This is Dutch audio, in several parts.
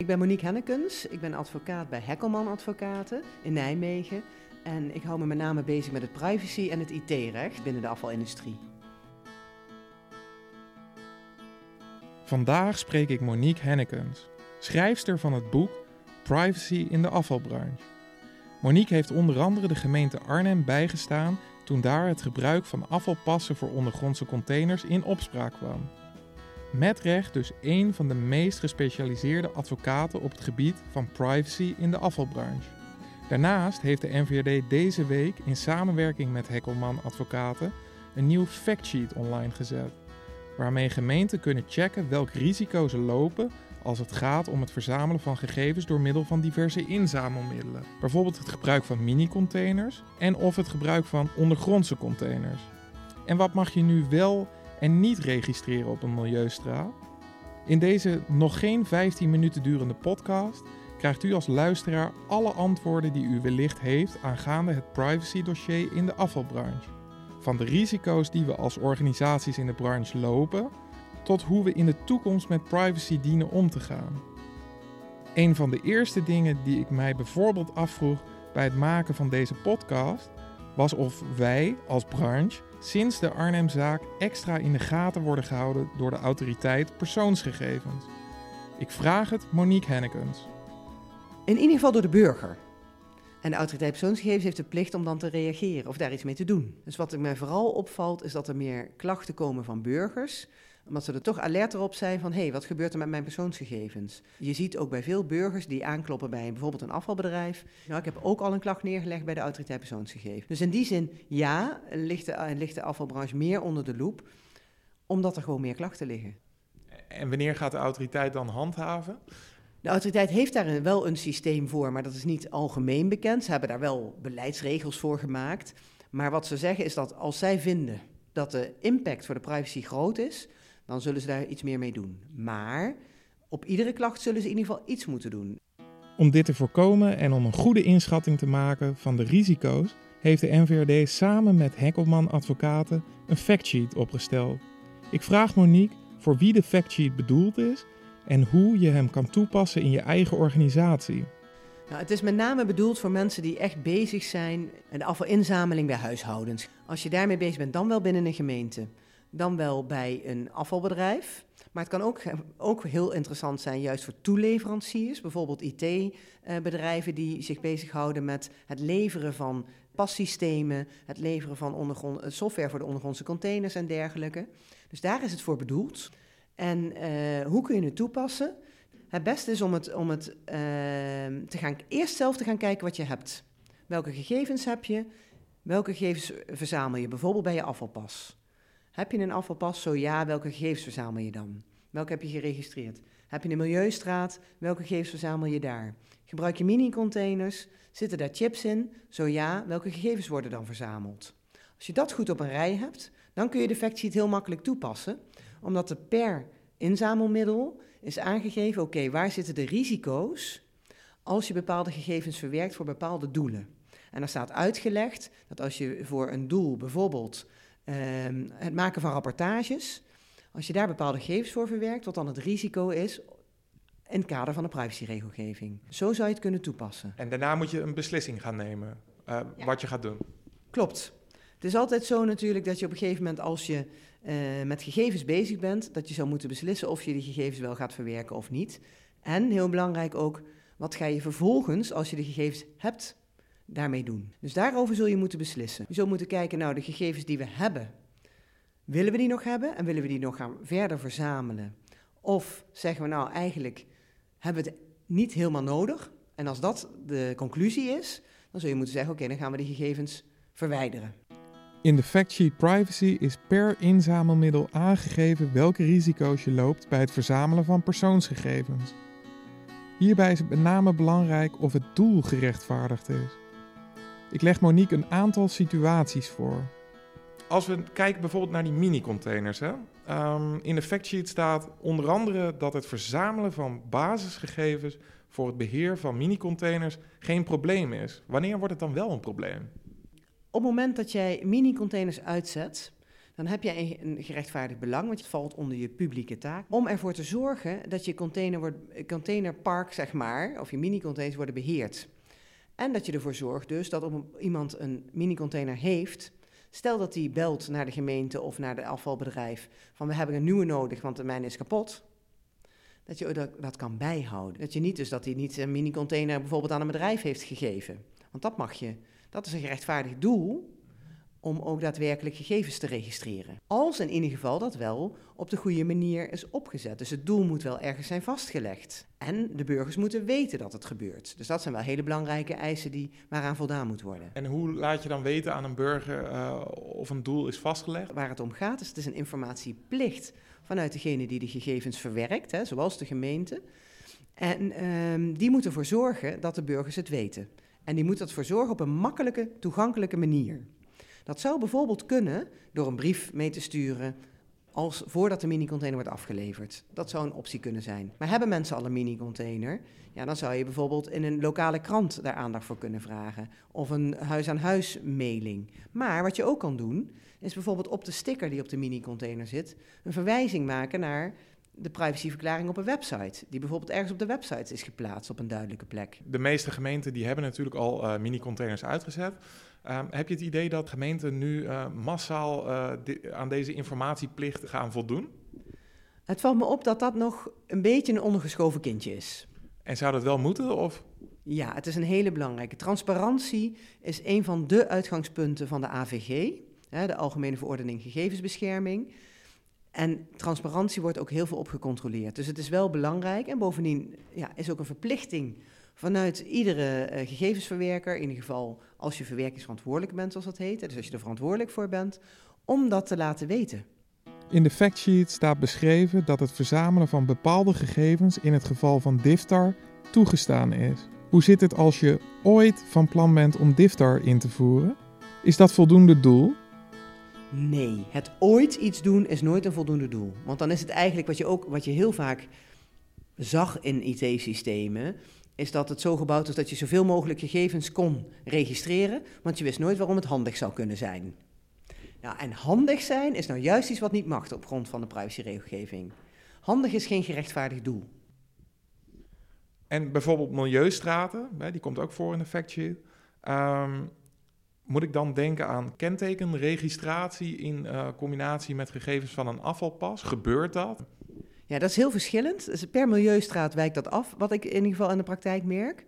Ik ben Monique Hennekens, ik ben advocaat bij Hekkelman Advocaten in Nijmegen. En ik hou me met name bezig met het privacy en het IT-recht binnen de afvalindustrie. Vandaag spreek ik Monique Hennekens, schrijfster van het boek Privacy in de afvalbranche. Monique heeft onder andere de gemeente Arnhem bijgestaan toen daar het gebruik van afvalpassen voor ondergrondse containers in opspraak kwam. Met recht dus een van de meest gespecialiseerde advocaten op het gebied van privacy in de afvalbranche. Daarnaast heeft de NVRD deze week in samenwerking met Hekkelman Advocaten een nieuw factsheet online gezet, waarmee gemeenten kunnen checken welk risico ze lopen als het gaat om het verzamelen van gegevens door middel van diverse inzamelmiddelen. Bijvoorbeeld het gebruik van mini-containers en of het gebruik van ondergrondse containers. En wat mag je nu wel en niet registreren op een milieustraat? In deze nog geen 15 minuten durende podcast krijgt u als luisteraar alle antwoorden die u wellicht heeft aangaande het privacy-dossier in de afvalbranche. Van de risico's die we als organisaties in de branche lopen, tot hoe we in de toekomst met privacy dienen om te gaan. Een van de eerste dingen die ik mij bijvoorbeeld afvroeg bij het maken van deze podcast was of wij als branche sinds de Arnhemzaak extra in de gaten worden gehouden door de autoriteit persoonsgegevens. Ik vraag het Monique Hennekens. In ieder geval door de burger. En de autoriteit persoonsgegevens heeft de plicht om dan te reageren of daar iets mee te doen. Dus wat mij vooral opvalt is dat er meer klachten komen van burgers omdat ze er toch alert op zijn van, hé, hey, wat gebeurt er met mijn persoonsgegevens? Je ziet ook bij veel burgers die aankloppen bij bijvoorbeeld een afvalbedrijf. Nou, ik heb ook al een klacht neergelegd bij de autoriteit persoonsgegevens. Dus in die zin, ja, ligt de, ligt de afvalbranche meer onder de loep, omdat er gewoon meer klachten liggen. En wanneer gaat de autoriteit dan handhaven? De autoriteit heeft daar wel een systeem voor, maar dat is niet algemeen bekend. Ze hebben daar wel beleidsregels voor gemaakt. Maar wat ze zeggen is dat als zij vinden dat de impact voor de privacy groot is, dan zullen ze daar iets meer mee doen. Maar op iedere klacht zullen ze in ieder geval iets moeten doen. Om dit te voorkomen en om een goede inschatting te maken van de risico's, heeft de NVRD samen met Hekkelman Advocaten een factsheet opgesteld. Ik vraag Monique voor wie de factsheet bedoeld is en hoe je hem kan toepassen in je eigen organisatie. Nou, het is met name bedoeld voor mensen die echt bezig zijn met afvalinzameling bij huishoudens. Als je daarmee bezig bent, dan wel binnen een gemeente dan wel bij een afvalbedrijf. Maar het kan ook, ook heel interessant zijn, juist voor toeleveranciers, bijvoorbeeld IT-bedrijven die zich bezighouden met het leveren van passystemen, het leveren van ondergrond, eh, software voor de ondergrondse containers en dergelijke. Dus daar is het voor bedoeld. En uh, hoe kun je het toepassen? Het beste is om het, om het uh, te gaan, eerst zelf te gaan kijken wat je hebt. Welke gegevens heb je? Welke gegevens verzamel je? Bijvoorbeeld bij je afvalpas. Heb je een afvalpas? Zo ja, welke gegevens verzamel je dan? Welke heb je geregistreerd? Heb je een milieustraat? Welke gegevens verzamel je daar? Gebruik je mini-containers? Zitten daar chips in? Zo ja, welke gegevens worden dan verzameld? Als je dat goed op een rij hebt, dan kun je de factsheet heel makkelijk toepassen, omdat er per inzamelmiddel is aangegeven, oké, waar zitten de risico's als je bepaalde gegevens verwerkt voor bepaalde doelen? En er staat uitgelegd dat als je voor een doel bijvoorbeeld Ehm, het maken van rapportages. Als je daar bepaalde gegevens voor verwerkt, wat dan het risico is in het kader van de privacyregelgeving. Zo zou je het kunnen toepassen. En daarna moet je een beslissing gaan nemen uh, wat je gaat doen. Klopt. Het is altijd zo natuurlijk dat je op een gegeven moment als je uh, met gegevens bezig bent, dat je zou moeten beslissen of je die gegevens wel gaat verwerken of niet. En heel belangrijk ook, wat ga je vervolgens als je de gegevens hebt daarmee doen. Dus daarover zul je moeten beslissen. Je zult moeten kijken, nou, de gegevens die we hebben, willen we die nog hebben en willen we die nog gaan verder verzamelen? Of zeggen we nou eigenlijk, hebben we het niet helemaal nodig? En als dat de conclusie is, dan zul je moeten zeggen, oké, dan gaan we die gegevens verwijderen. In de factsheet privacy is per inzamelmiddel aangegeven welke risico's je loopt bij het verzamelen van persoonsgegevens. Hierbij is het met name belangrijk of het doel gerechtvaardigd is. Ik leg Monique een aantal situaties voor. Als we kijken bijvoorbeeld naar die mini-containers. Um, in de factsheet staat onder andere dat het verzamelen van basisgegevens voor het beheer van mini-containers geen probleem is. Wanneer wordt het dan wel een probleem? Op het moment dat jij mini-containers uitzet, dan heb je een gerechtvaardigd belang, want het valt onder je publieke taak, om ervoor te zorgen dat je container wordt, containerpark, zeg maar, of je mini-containers worden beheerd. En dat je ervoor zorgt dus dat iemand een mini-container heeft, stel dat hij belt naar de gemeente of naar de afvalbedrijf van we hebben een nieuwe nodig, want de mijne is kapot. Dat je dat, dat kan bijhouden. Dat je niet dus dat hij niet een mini-container bijvoorbeeld aan een bedrijf heeft gegeven. Want dat mag je. Dat is een gerechtvaardigd doel om ook daadwerkelijk gegevens te registreren. Als in ieder geval dat wel op de goede manier is opgezet. Dus het doel moet wel ergens zijn vastgelegd. En de burgers moeten weten dat het gebeurt. Dus dat zijn wel hele belangrijke eisen die, waaraan voldaan moet worden. En hoe laat je dan weten aan een burger uh, of een doel is vastgelegd? Waar het om gaat is, het is een informatieplicht vanuit degene die de gegevens verwerkt, hè, zoals de gemeente. En um, die moeten ervoor zorgen dat de burgers het weten. En die moeten ervoor zorgen op een makkelijke, toegankelijke manier. Dat zou bijvoorbeeld kunnen door een brief mee te sturen als voordat de mini-container wordt afgeleverd. Dat zou een optie kunnen zijn. Maar hebben mensen al een mini-container? Ja, dan zou je bijvoorbeeld in een lokale krant daar aandacht voor kunnen vragen. Of een huis-aan-huis mailing. Maar wat je ook kan doen, is bijvoorbeeld op de sticker die op de mini-container zit, een verwijzing maken naar de privacyverklaring op een website, die bijvoorbeeld ergens op de website is geplaatst op een duidelijke plek. De meeste gemeenten die hebben natuurlijk al uh, mini-containers uitgezet. Um, heb je het idee dat gemeenten nu uh, massaal uh, de, aan deze informatieplicht gaan voldoen? Het valt me op dat dat nog een beetje een ondergeschoven kindje is. En zou dat wel moeten? Of? Ja, het is een hele belangrijke. Transparantie is een van de uitgangspunten van de AVG, hè, de Algemene Verordening Gegevensbescherming. En transparantie wordt ook heel veel op gecontroleerd. Dus het is wel belangrijk. En bovendien ja, is ook een verplichting vanuit iedere uh, gegevensverwerker, in ieder geval als je verwerkingsverantwoordelijk bent, zoals dat heet, dus als je er verantwoordelijk voor bent, om dat te laten weten. In de factsheet staat beschreven dat het verzamelen van bepaalde gegevens in het geval van Diftar toegestaan is. Hoe zit het als je ooit van plan bent om Diftar in te voeren? Is dat voldoende doel? Nee, het ooit iets doen is nooit een voldoende doel. Want dan is het eigenlijk wat je ook wat je heel vaak zag in IT-systemen, is dat het zo gebouwd is dat je zoveel mogelijk gegevens kon registreren, want je wist nooit waarom het handig zou kunnen zijn. Nou, en handig zijn is nou juist iets wat niet mag op grond van de privacyregelgeving. Handig is geen gerechtvaardigd doel. En bijvoorbeeld milieustraten, die komt ook voor in de. Um, moet ik dan denken aan kentekenregistratie in uh, combinatie met gegevens van een afvalpas? Gebeurt dat? Ja, dat is heel verschillend. Dus per milieustraat wijkt dat af, wat ik in ieder geval in de praktijk merk.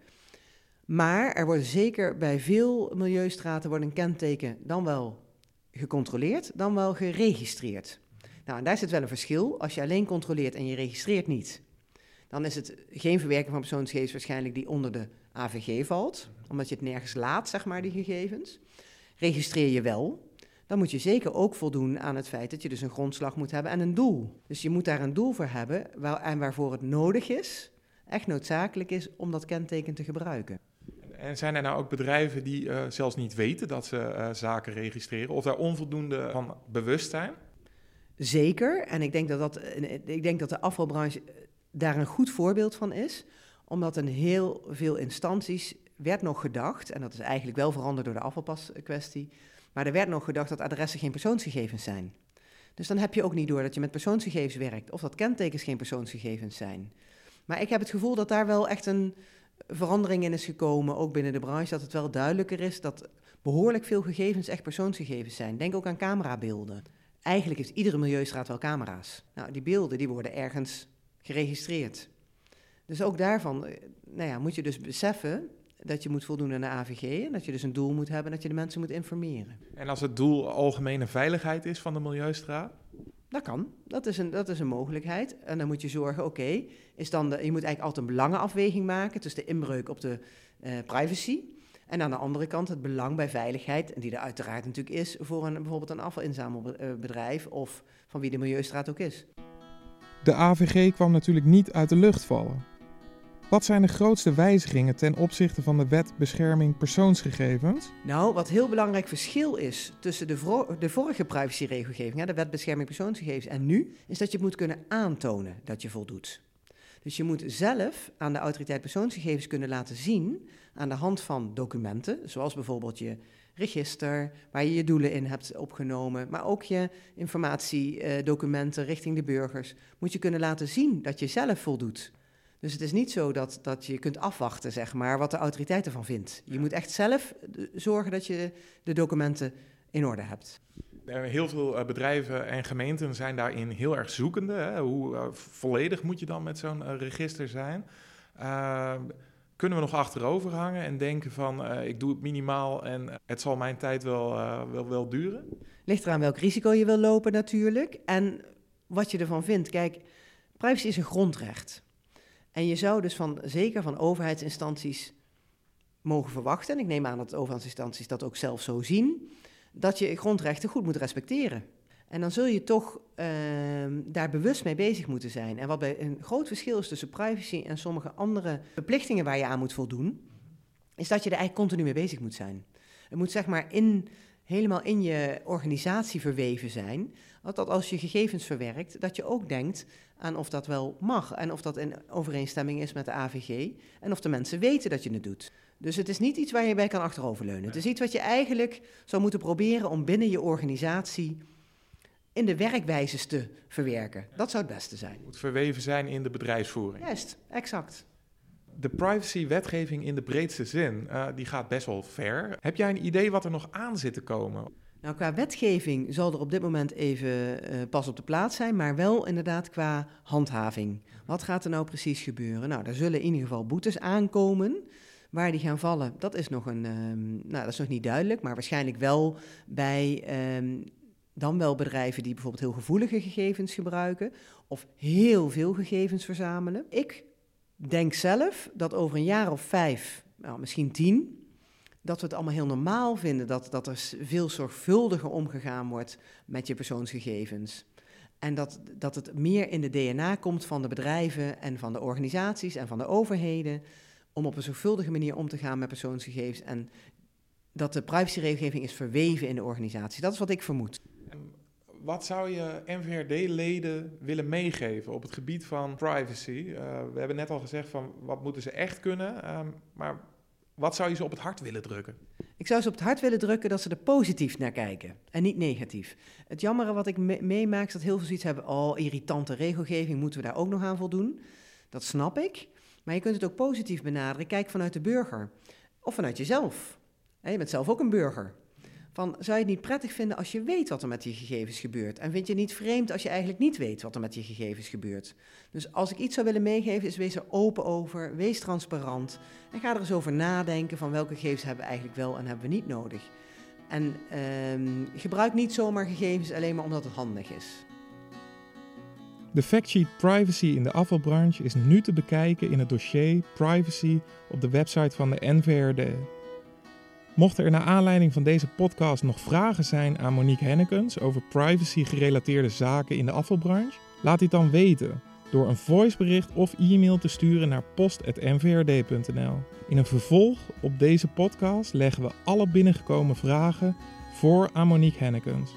Maar er wordt zeker bij veel milieustraten wordt een kenteken dan wel gecontroleerd, dan wel geregistreerd. Nou, en daar zit wel een verschil. Als je alleen controleert en je registreert niet, dan is het geen verwerking van persoonsgegevens waarschijnlijk die onder de AVG valt, omdat je het nergens laat, zeg maar, die gegevens. Registreer je wel, dan moet je zeker ook voldoen aan het feit dat je dus een grondslag moet hebben en een doel. Dus je moet daar een doel voor hebben waar, en waarvoor het nodig is, echt noodzakelijk is om dat kenteken te gebruiken. En zijn er nou ook bedrijven die uh, zelfs niet weten dat ze uh, zaken registreren of daar onvoldoende van bewust zijn? Zeker. En ik denk dat, dat, ik denk dat de afvalbranche daar een goed voorbeeld van is, omdat in heel veel instanties werd nog gedacht, en dat is eigenlijk wel veranderd door de afvalpaskwestie, maar er werd nog gedacht dat adressen geen persoonsgegevens zijn. Dus dan heb je ook niet door dat je met persoonsgegevens werkt of dat kentekens geen persoonsgegevens zijn. Maar ik heb het gevoel dat daar wel echt een verandering in is gekomen, ook binnen de branche, dat het wel duidelijker is dat behoorlijk veel gegevens echt persoonsgegevens zijn. Denk ook aan camerabeelden. Eigenlijk heeft iedere milieustraat wel camera's. Nou, die beelden die worden ergens geregistreerd. Dus ook daarvan eh, nou ja, moet je dus beseffen dat je moet voldoen aan de AVG en dat je dus een doel moet hebben dat je de mensen moet informeren. En als het doel algemene veiligheid is van de Milieustraat? Dat kan, dat is een, dat is een mogelijkheid. En dan moet je zorgen, oké, is dan de, je moet eigenlijk altijd een belangenafweging maken tussen de inbreuk op de uh, privacy en aan de andere kant het belang bij veiligheid, die er uiteraard natuurlijk is voor een, bijvoorbeeld een afvalinzamelbedrijf of van wie de Milieustraat ook is. De AVG kwam natuurlijk niet uit de lucht vallen. Wat zijn de grootste wijzigingen ten opzichte van de wet bescherming persoonsgegevens? Nou, wat heel belangrijk verschil is tussen de, de vorige privacyregelgeving, de wet bescherming persoonsgegevens, en nu, is dat je moet kunnen aantonen dat je voldoet. Dus je moet zelf aan de autoriteit persoonsgegevens kunnen laten zien, aan de hand van documenten, zoals bijvoorbeeld je register waar je je doelen in hebt opgenomen, maar ook je informatiedocumenten richting de burgers, moet je kunnen laten zien dat je zelf voldoet. Dus het is niet zo dat, dat je kunt afwachten, zeg maar, wat de autoriteit ervan vindt. Je moet echt zelf zorgen dat je de documenten in orde hebt. Heel veel eh, bedrijven en gemeenten zijn daarin heel erg zoekende. Hè? Hoe uh, volledig moet je dan met zo'n register zijn? Uh, kunnen we nog achterover hangen en denken van ik doe het minimaal en het zal mijn tijd wel, wel, wel duren? Ligt eraan welk risico je wil lopen natuurlijk en wat je ervan vindt. Kijk, privacy is een grondrecht. En je zou dus van, zeker van overheidsinstanties mogen verwachten, en ik neem aan dat overheidsinstanties dat ook zelf zo zien, dat je grondrechten goed moet respecteren. En dan zul je toch uh, daar bewust mee bezig moeten zijn. En wat bij een groot verschil is tussen privacy en sommige andere verplichtingen waar je aan moet voldoen, is dat je er eigenlijk continu mee bezig moet zijn. Het moet zeg maar in, helemaal in je organisatie verweven zijn. Dat als je gegevens verwerkt, dat je ook denkt aan of dat wel mag en of dat in overeenstemming is met de AVG en of de mensen weten dat je het doet. Dus het is niet iets waar je bij kan achteroverleunen. Het is iets wat je eigenlijk zou moeten proberen om binnen je organisatie in de werkwijzes te verwerken. Dat zou het beste zijn. Het moet verweven zijn in de bedrijfsvoering. Juist, exact. De privacy-wetgeving in de breedste zin, uh, die gaat best wel ver. Heb jij een idee wat er nog aan zit te komen? Nou, qua wetgeving zal er op dit moment even uh, pas op de plaats zijn, maar wel inderdaad qua handhaving. Wat gaat er nou precies gebeuren? Nou, er zullen in ieder geval boetes aankomen. Waar die gaan vallen, dat is nog, een, um, nou, dat is nog niet duidelijk, maar waarschijnlijk wel bij um, dan wel bedrijven die bijvoorbeeld heel gevoelige gegevens gebruiken of heel veel gegevens verzamelen. Ik denk zelf dat over een jaar of vijf, nou, misschien tien, dat we het allemaal heel normaal vinden dat, dat er veel zorgvuldiger omgegaan wordt met je persoonsgegevens. En dat, dat het meer in de DNA komt van de bedrijven en van de organisaties en van de overheden om op een zorgvuldige manier om te gaan met persoonsgegevens. En dat de privacyregelgeving is verweven in de organisatie. Dat is wat ik vermoed. Wat zou je NVRD-leden willen meegeven op het gebied van privacy? Uh, we hebben net al gezegd van wat moeten ze echt kunnen, um, maar wat zou je ze op het hart willen drukken? Ik zou ze op het hart willen drukken dat ze er positief naar kijken en niet negatief. Het jammere wat ik me meemaak is dat heel veel zoiets hebben... oh, irritante regelgeving, moeten we daar ook nog aan voldoen? Dat snap ik, maar je kunt het ook positief benaderen. Kijk vanuit de burger of vanuit jezelf. Je bent zelf ook een burger. Van, zou je het niet prettig vinden als je weet wat er met je gegevens gebeurt? En vind je het niet vreemd als je eigenlijk niet weet wat er met je gegevens gebeurt? Dus als ik iets zou willen meegeven, is wees er open over, wees transparant en ga er eens over nadenken van welke gegevens hebben we eigenlijk wel en hebben we niet nodig. En um, gebruik niet zomaar gegevens alleen maar omdat het handig is. De factsheet Privacy in de afvalbranche is nu te bekijken in het dossier Privacy op de website van de NVRD. Mochten er naar aanleiding van deze podcast nog vragen zijn aan Monique Hennekens over privacy-gerelateerde zaken in de afvalbranche, laat dit dan weten door een voicebericht of e-mail te sturen naar post.nvrd.nl. In een vervolg op deze podcast leggen we alle binnengekomen vragen voor aan Monique Hennekens.